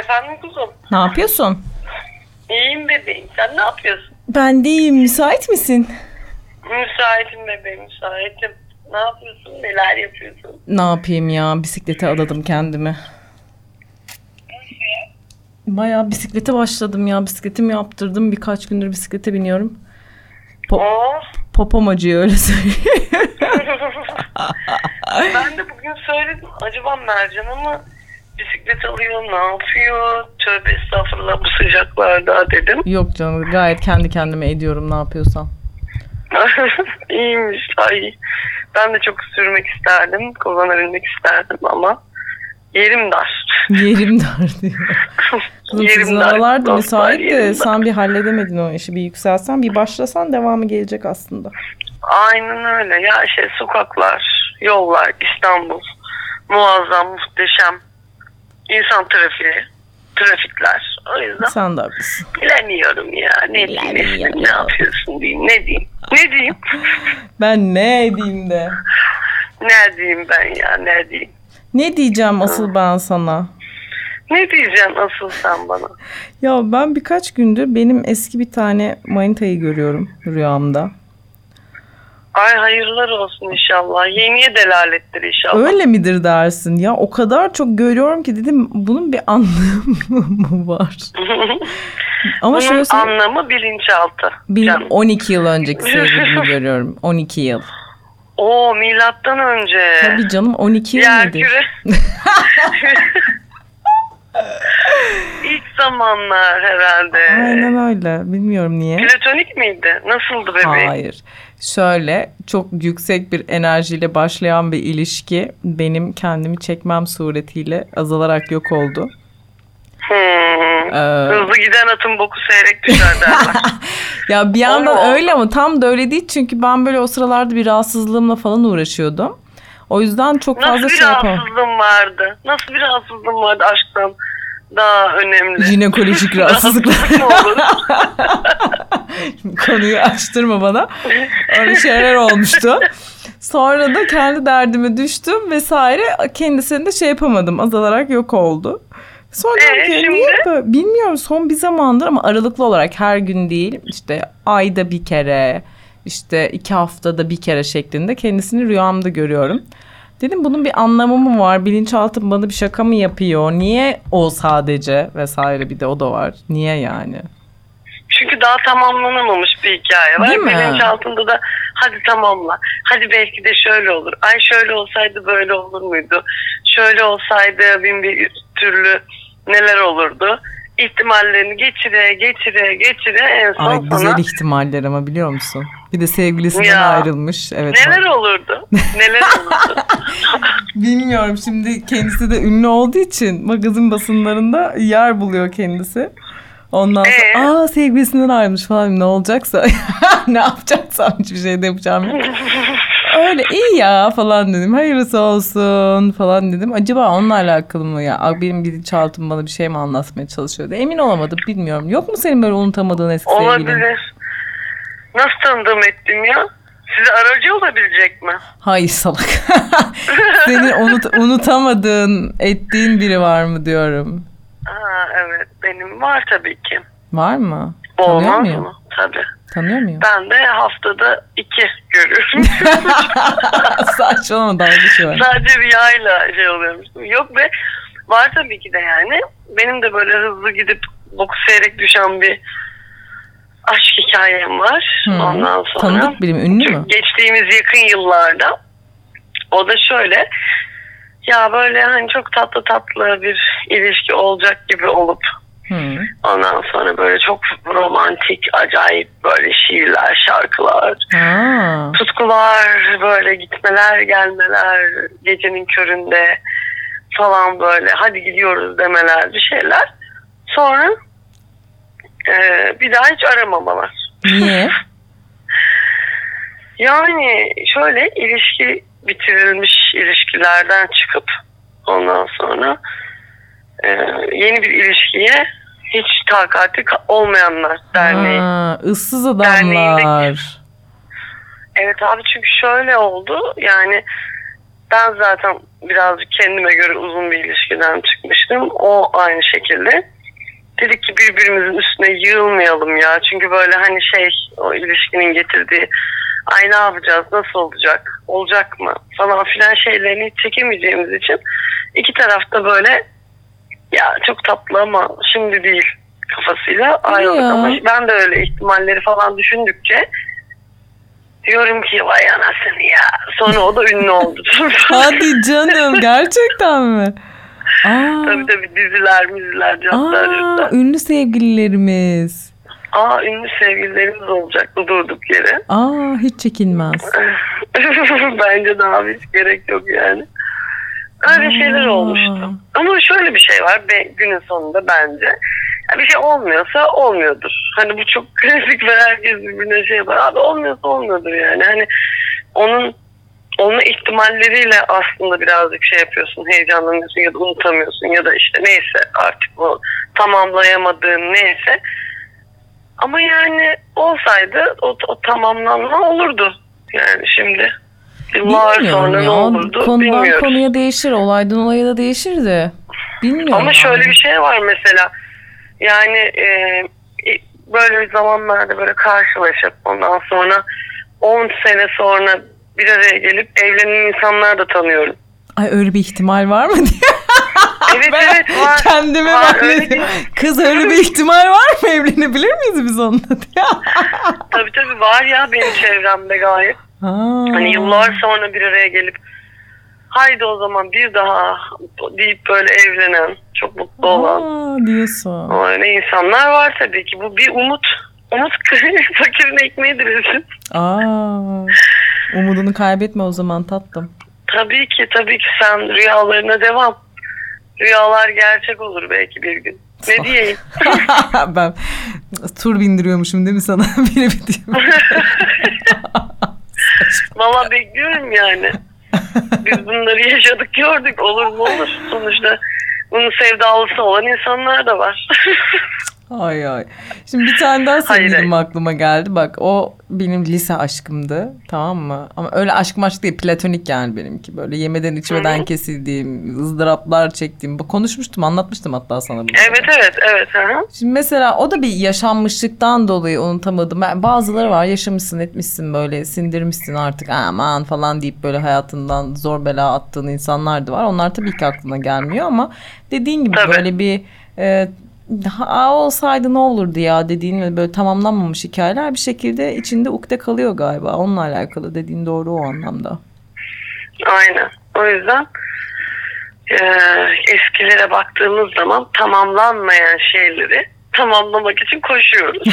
Efendim kuzum. Ne yapıyorsun? İyiyim bebeğim. Sen ne yapıyorsun? Ben de iyiyim. Müsait misin? Müsaitim bebeğim müsaitim. Ne yapıyorsun? Neler yapıyorsun? Ne yapayım ya? Bisiklete adadım kendimi. Bayağı bisiklete başladım ya. Bisikletimi yaptırdım. Birkaç gündür bisiklete biniyorum. Po- Oh. popom acıyor öyle söyleyeyim. ben de bugün söyledim. Acaba Mercan'a mı bisiklet alıyor? Ne yapıyor? Tövbe estağfurullah bu sıcaklarda dedim. Yok canım gayet kendi kendime ediyorum ne yapıyorsam. İyiymiş. Ay. Ben de çok sürmek isterdim. Kullanabilmek isterdim ama yerim dar. Yerim dar diyor. Kızım sizin dar. aralarda Dostlar, müsait de yerim sen bir halledemedin o işi. Bir yükselsen bir başlasan devamı gelecek aslında. Aynen öyle. Ya şey sokaklar, yollar, İstanbul muazzam, muhteşem. İnsan trafiği, trafikler. O yüzden Sen de haklısın. bilemiyorum ya. Ne diyeyim, Bilemiyorum. ne yapıyorsun diyeyim, ne diyeyim. Ne diyeyim? Ben ne edeyim de. ne diyeyim ben ya, ne diyeyim. Ne diyeceğim asıl ben sana? Ne diyeceksin asıl sen bana? Ya ben birkaç gündür benim eski bir tane manitayı görüyorum rüyamda. Ay hayırlar olsun inşallah. Yeniye delalettir inşallah. Öyle midir dersin? Ya o kadar çok görüyorum ki dedim bunun bir anlamı mı var? Ama şöyle Bunun söyleyeyim. anlamı bilinçaltı. Canım. 12 yıl önceki sevgilimi görüyorum. 12 yıl. Oo milattan önce. Tabii canım 12 yıl küre. İlk zamanlar herhalde. Aynen öyle. Bilmiyorum niye. Platonik miydi? Nasıldı bebeğim? Hayır. Şöyle çok yüksek bir enerjiyle başlayan bir ilişki benim kendimi çekmem suretiyle azalarak yok oldu. Hmm. Ee, Hızlı giden atın boku seyrek düşer derler. ya bir yandan Oo. öyle ama tam da öyle değil çünkü ben böyle o sıralarda bir rahatsızlığımla falan uğraşıyordum. O yüzden çok Nasıl fazla bir şey yapamam. rahatsızlığım vardı? Nasıl bir rahatsızlığım vardı aşktan daha önemli? Jinekolojik rahatsızlıklar. Rahatsızlık mı olur? Konuyu açtırma bana. Öyle şeyler olmuştu. Sonra da kendi derdime düştüm vesaire. Kendisini de şey yapamadım. Azalarak yok oldu. Sonra Ee, ki şimdi? niye böyle? Bilmiyorum son bir zamandır ama aralıklı olarak her gün değil. işte ayda bir kere işte iki haftada bir kere şeklinde kendisini rüyamda görüyorum. Dedim bunun bir anlamı mı var? Bilinçaltım bana bir şaka mı yapıyor? Niye o sadece vesaire bir de o da var. Niye yani? Çünkü daha tamamlanamamış bir hikaye var. Değil mi? Bilinçaltında da hadi tamamla. Hadi belki de şöyle olur. Ay şöyle olsaydı böyle olur muydu? Şöyle olsaydı bin bir türlü neler olurdu? İhtimallerini geçire geçire geçire en son Ay sana güzel ihtimaller ama biliyor musun? Bir de sevgilisinden Ya. ayrılmış. Evet. neler olurdu? Neler olurdu? Bilmiyorum şimdi kendisi de ünlü olduğu için magazin basınlarında yer buluyor kendisi. Ondan sonra Ee? aa sevgilisinden ayrılmış falan ne olacaksa ne yapacaksam hiçbir şey de yapacağım. Öyle iyi ya falan dedim. Hayırlısı olsun falan dedim. Acaba onunla alakalı mı ya? Benim bilinçaltım bana bir şey mi anlatmaya çalışıyordu? Emin olamadım bilmiyorum. Yok mu senin böyle unutamadığın eski sevgilin? Olabilir. Nasıl tanıdığım ettim ya? Size aracı olabilecek mi? Hayır salak. Senin unut, unutamadığın, ettiğin biri var mı diyorum. Ha, evet benim var tabii ki. Var mı? Tanıyor Olmaz muyum? mı? Tabii. Tanıyor muyum? Ben de haftada iki görüyorum. Saçmalama dalga geçiyorum. Sadece rüyayla şey oluyormuş. Yok be var tabii ki de yani. Benim de böyle hızlı gidip boku seyrek düşen bir aşk hikayem var. Hmm. Ondan sonra. Tanıdık biri mi? Ünlü mü? Geçtiğimiz yakın yıllarda. O da şöyle. Ya böyle hani çok tatlı tatlı bir ilişki olacak gibi olup Hmm. ondan sonra böyle çok romantik, acayip böyle şiirler, şarkılar, Ha. tutkular, böyle gitmeler, gelmeler, gecenin köründe falan böyle hadi gidiyoruz demeler bir şeyler. Sonra e, bir daha hiç aramamalar. Niye? Yani şöyle ilişki bitirilmiş ilişkilerden çıkıp ondan sonra e, yeni bir ilişkiye hiç takati ka- olmayanlar derneği. Ha, ıssız Derneğindeki- adamlar. Evet abi çünkü şöyle oldu yani ben zaten birazcık kendime göre uzun bir ilişkiden çıkmıştım. O aynı şekilde. Dedik ki birbirimizin üstüne yığılmayalım ya. Çünkü böyle hani şey o ilişkinin getirdiği ay ne yapacağız nasıl olacak olacak mı falan filan şeylerini hiç çekemeyeceğimiz için iki tarafta böyle ya çok tatlı ama şimdi değil kafasıyla ayrıldık ama ben de öyle ihtimalleri falan düşündükçe diyorum ki vay anasını ya sonra o da ünlü oldu. Hadi canım gerçekten mi? Aa, tabii tabii diziler aa, catlar. ünlü sevgililerimiz. Aa ünlü sevgililerimiz olacaktı durduk yere. Aa hiç çekinmez. Bence daha hiç gerek yok yani. Öyle şeyler Aa. olmuştu. Ama şöyle bir şey var be, günün sonunda bence. Ya bir şey olmuyorsa olmuyordur. Hani bu çok klasik ve herkes birbirine şey yapar. Abi olmuyorsa olmuyordur yani. Hani onun olma ihtimalleriyle aslında birazcık şey yapıyorsun. Heyecanlanıyorsun ya da unutamıyorsun ya da işte neyse artık o tamamlayamadığın neyse. Ama yani olsaydı o, o tamamlanma olurdu. Yani şimdi yıllar Bilmiyorum sonra ne ya. olurdu Konudan bilmiyoruz. konuya değişir. Olaydan olaya da değişir de. Bilmiyorum. Ama şöyle bir şey var mesela. Yani e, böyle bir zamanlarda böyle karşılaşıp ondan sonra 10 sene sonra bir araya gelip evlenen insanlar da tanıyorum. Ay öyle bir ihtimal var mı diye. Evet Ben evet var. Kendime Var, ben öyle. Kız öyle bir ihtimal var mı? Evlenebilir miyiz biz onunla diye. Tabii tabii var ya benim çevremde gayet. Ha. Hani yıllar sonra bir araya gelip haydi o zaman bir daha deyip böyle evlenen, çok mutlu olan Aa, diyorsun. öyle insanlar var tabii ki. Bu bir umut. Umut fakirin ekmeğidir bizim. Aa. Umudunu kaybetme o zaman tatlım. Tabii ki tabii ki sen rüyalarına devam. Rüyalar gerçek olur belki bir gün. Ne diyeyim? ben tur bindiriyormuşum değil mi sana? Biri bitiyor. Valla bekliyorum yani. Biz bunları yaşadık gördük. Olur mu olur. Sonuçta bunun sevdalısı olan insanlar da var. Ay ay. Şimdi bir tane daha sevgilim aklıma geldi. Bak o benim lise aşkımdı. Tamam mı? Ama öyle aşk maşk değil. Platonik yani benimki. Böyle yemeden içmeden Hı hı. kesildiğim, ızdıraplar çektiğim. Bu Konuşmuştum anlatmıştım hatta sana bunu. evet evet evet. Hı hı. Şimdi mesela o da bir yaşanmışlıktan dolayı unutamadım. Ben, bazıları var yaşamışsın etmişsin böyle sindirmişsin artık aman falan deyip böyle hayatından zor bela attığın insanlar da var. Onlar tabii ki aklına gelmiyor ama dediğin gibi Tabii. böyle bir e, ha, olsaydı ne olurdu ya dediğin böyle tamamlanmamış hikayeler bir şekilde içinde ukde kalıyor galiba. Onunla alakalı dediğin doğru o anlamda. Aynen. O yüzden e, eskilere baktığımız zaman tamamlanmayan şeyleri tamamlamak için koşuyoruz.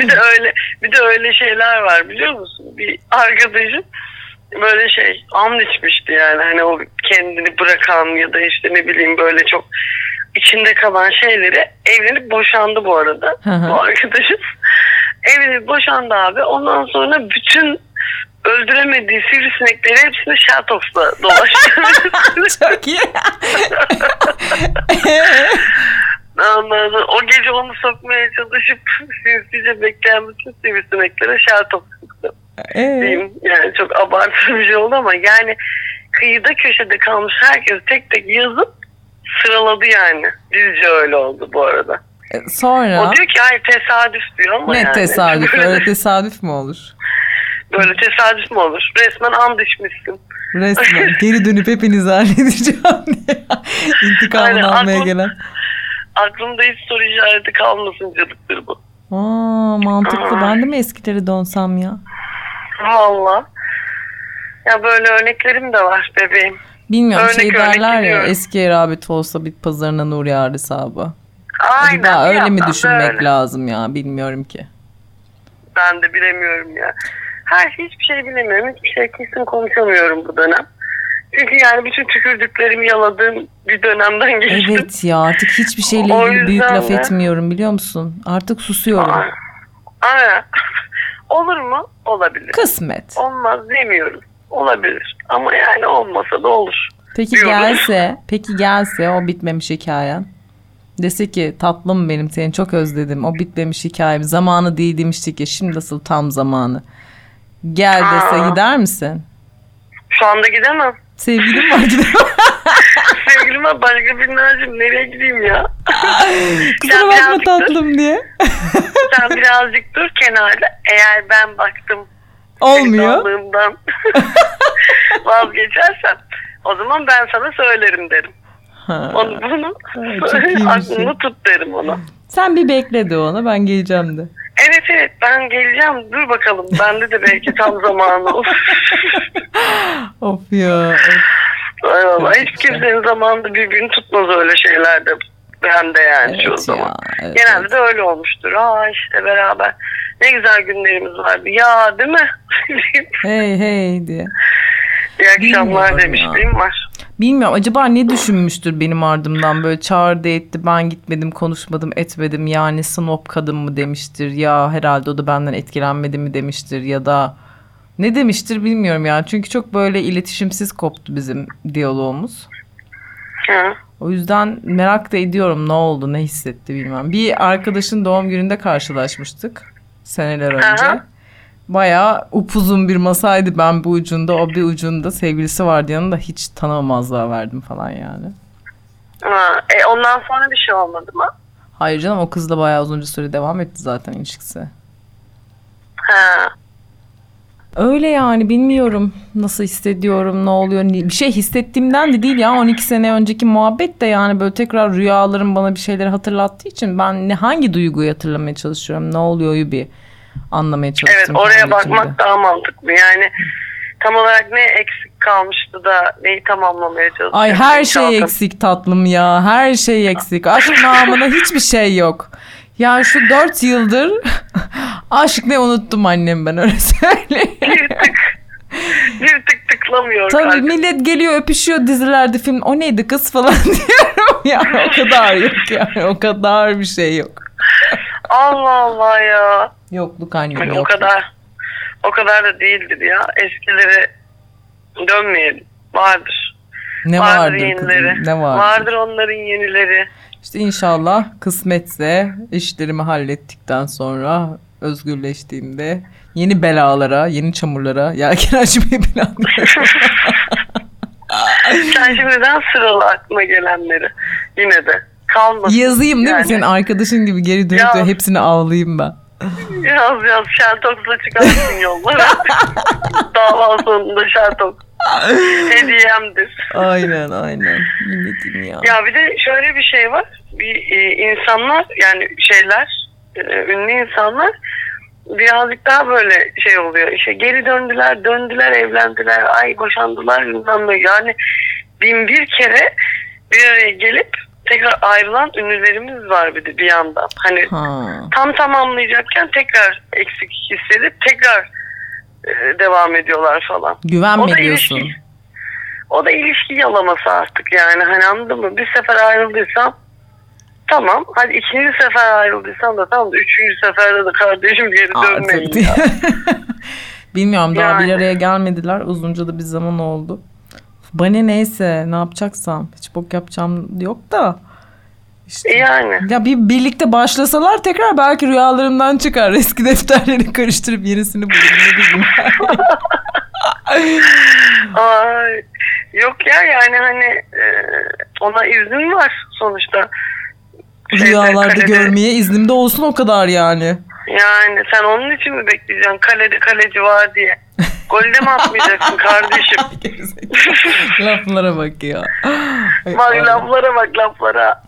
Bir de öyle bir de öyle şeyler var biliyor musun? Bir arkadaşım böyle şey an içmişti yani hani o kendini bırakan ya da işte ne bileyim böyle çok içinde kalan şeyleri evlenip boşandı bu arada Hı hı. bu arkadaşım. Evlenip boşandı abi. Ondan sonra bütün öldüremediği sivrisinekleri hepsini şatoksla dolaştı. Çok iyi. Ondan sonra o gece onu sokmaya çalışıp sinsice bekleyen bütün sivrisineklere şatoks sıktı. Ee, diyeyim. Yani çok abartılı bir şey oldu ama yani kıyıda köşede kalmış herkes tek tek yazıp sıraladı yani. Bizce öyle oldu bu arada. e, sonra O diyor ki ay tesadüf diyor ama ne yani. tesadüf öyle tesadüf mü olur? böyle tesadüf mü olur? Resmen and içmişsin. Resmen geri dönüp hepinizi halledeceğim diye. İntikamını Aynen, almaya aklım- gelen. Aklımda hiç soru işareti kalmasın cadıktır bu. Aa, mantıklı. Ben de mi eskileri donsam ya? Valla. Ya böyle örneklerim de var bebeğim. Bilmiyorum Örnek şey örnek derler ya biliyorum. eski rağbet olsa bit pazarına nur yağar hesabı. Aynen. Acaba öyle mi düşünmek öyle. lazım ya bilmiyorum ki. Ben de bilemiyorum ya. Her hiçbir şey bilemiyorum. Hiçbir şey kesin konuşamıyorum bu dönem. Çünkü yani bütün tükürdüklerimi yaladığım bir dönemden geçtim. Evet ya artık hiçbir şeyle ilgili büyük laf de- etmiyorum biliyor musun? Artık susuyorum. Aa, Aynen. Olur mu? Olabilir. Kısmet. Olmaz demiyorum. Olabilir. Ama yani olmasa da olur. Peki diyorum. gelse, peki gelse o bitmemiş hikayen. Dese ki tatlım benim seni çok özledim. O bitmemiş hikayem zamanı değil demiştik ya şimdi nasıl tam zamanı. Gel dese Aa. gider misin? Şu anda gidemem. Sevgilim var gidemem. Sevgilim var başka bir Nazım nereye gideyim ya? Kusura bakma birazcık dur. tatlım diye. Sen birazcık dur kenarda. Eğer ben baktım Olmuyor. vazgeçersem o zaman ben sana söylerim derim. Ha. Onu bunu aklını tut derim ona. Sen bir bekle de ona ben geleceğim de. Evet evet ben geleceğim dur bakalım bende de belki tam zamanı olur. Of ya. Of. Ay vallahi hiç kimsenin zamanında birbirini tutmaz öyle şeylerde. Ben de yani Evet zaman. ya. Evet, Genelde evet. de öyle olmuştur. Aa işte beraber ne güzel günlerimiz vardı. Ya değil mi? Hey hey diye. İyi akşamlar demişliğim var. Bilmiyorum acaba ne düşünmüştür benim ardımdan böyle çağırdı etti ben gitmedim konuşmadım etmedim yani snob kadın mı demiştir ya herhalde o da benden etkilenmedi mi demiştir ya da ne demiştir bilmiyorum ya çünkü çok böyle iletişimsiz koptu bizim diyalogumuz. Hı. O yüzden merak da ediyorum ne oldu ne hissetti bilmem. Bir arkadaşın doğum gününde karşılaşmıştık seneler önce. Aha. Bayağı upuzun bir masaydı ben bu ucunda o bir ucunda sevgilisi vardı yanında hiç tanımamazlığa verdim falan yani. Ha, e, ondan sonra bir şey olmadı mı? Hayır canım o kızla bayağı uzunca süre devam etti zaten ilişkisi. Ha. Öyle yani bilmiyorum nasıl hissediyorum ne oluyor bir şey hissettiğimden de değil ya 12 sene önceki muhabbet de yani böyle tekrar rüyalarım bana bir şeyleri hatırlattığı için ben ne hangi duyguyu hatırlamaya çalışıyorum ne oluyor'yu bir anlamaya Evet çalıştım. oraya kendi içimde. bakmak daha mantıklı. Yani tam olarak ne eksik kalmıştı da neyi tamamlamaya çalışıyorsun? Ay her şey eksik tatlım ya. Her şey eksik. Aşk namına hiçbir şey yok. Ya şu dört yıldır aşk ne unuttum annem ben öyle söyleyeyim. Bir tık. Bir tık tıklamıyor. Tabii kalbim. millet geliyor öpüşüyor dizilerde film. O neydi kız falan diyorum. Yani o kadar yok yani. O kadar bir şey yok. Allah Allah ya. Yokluk annem Hani o yok. kadar o kadar da değildir ya. Eskilere dönmeyelim. Vardır. Ne vardır vardır yenileri. kızım? Ne vardır? Vardır onların yenileri. İşte inşallah kısmetse işlerimi hallettikten sonra özgürleştiğimde yeni belalara, yeni çamurlara yelken açmayı planlıyorum. Sen şimdiden sıralı aklına gelenleri. Yine de. Kalmasın. Yazayım değil mi? Yani. Senin arkadaşın gibi geri dönüp hepsini ağlayayım ben. Yaz yaz şertoksla çıkarsın yollara. Dava sonunda şertok. Hediyemdir. Aynen aynen. Milletim ya. Ya bir de şöyle bir şey var. Bir e, insanlar yani şeyler e, ünlü insanlar birazcık daha böyle şey oluyor. İşte geri döndüler, döndüler, evlendiler, ay boşandılar bilmem ne. Yani bin bir kere bir araya gelip tekrar ayrılan ünlülerimiz var bir de bir yandan. Hani Ha. tam tamamlayacakken tekrar eksik hissedip tekrar e, devam ediyorlar falan. Güvenme O da diyorsun. ilişki. O da ilişki yalaması artık yani hani anladın mı? Bir sefer ayrıldıysam tamam. Hadi ikinci sefer ayrıldıysam da tamam da üçüncü seferde de kardeşim geri dönmeyin Artık. ya. Bilmiyorum daha bir Yani. araya gelmediler. Uzunca da bir zaman oldu. Bana neyse ne yapacaksam. Hiç bok yapacağım yok da. İşte. Yani. Ya bir birlikte başlasalar tekrar belki rüyalarımdan çıkar. Eski defterleri karıştırıp yenisini bulurum. Ay, yok ya yani hani e, ona izin var sonuçta. Rüyalarda kalede- görmeye iznim de olsun o kadar yani. Yani sen onun için mi bekleyeceksin? Kalede kaleci var diye. Golde mi atmayacaksın kardeşim? Laflara bak ya. Ay, Bak Allah. laflara bak laflara.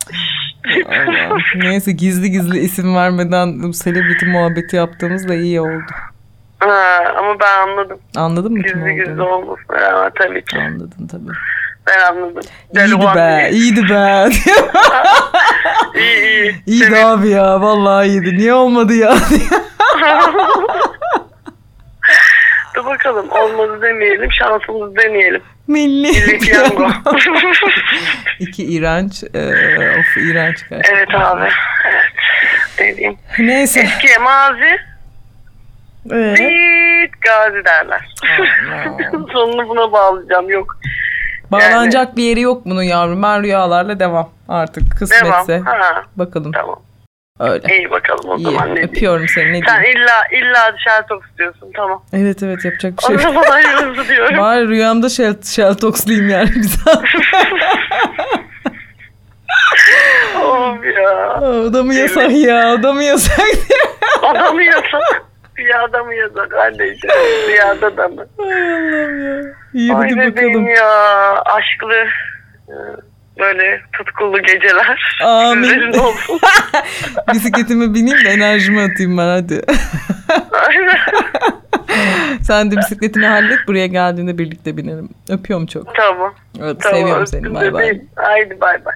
Allah. Neyse gizli gizli isim vermeden celebrity muhabbeti yaptığımız da iyi oldu. Ha, ama ben anladım. Anladın mı Gizli gizli olmasına rağmen tabii ki. Anladın tabii. Ben anladım. İyiydi be, iyiydi be. İyi iyi. iyiydi Tebrik- abi ya, vallahi iyiydi. Niye olmadı ya? Dur bakalım olmadı demeyelim şansımızı deneyelim. Milli Milli piyango. İki iğrenç, e, of iğrenç gerçekten. evet abi. Evet. Ne diyeyim. Neyse. Eskiye mazi, Ee, bit gazi derler. Sonunu buna bağlayacağım. Yok. Bağlanacak bir yeri yok bunun yavrum. Ben rüyalarla devam artık Devam. kısmetse. Ha, Bakalım. tamam. Öyle. İyi bakalım o İyi. zaman ne. Öpüyorum seni. Ne Sen diyeyim? illa illa Sheltox diyorsun tamam. Evet evet yapacak bir O şey yok. zaman hayırlısı diyorum. Var rüyamda shell, shelltoxluyum yani. Güzel. of ya. o da mı yasak ya? O da mı yasak? Adamı yasak. Rüyada mı yasak anneciğim? Rüyada da mı? Ay Allah'ım ya. İyi Ay hadi bakalım. ya. Aşklı e, böyle tutkulu geceler. Amin. Olsun. Bisikletime bineyim de enerjimi atayım ben hadi. Aynen. Sen de bisikletini hallet buraya geldiğinde birlikte binelim. Öpüyorum çok. tamam. Evet, Tamam. seviyorum seni. Bay bay. Haydi bay bay.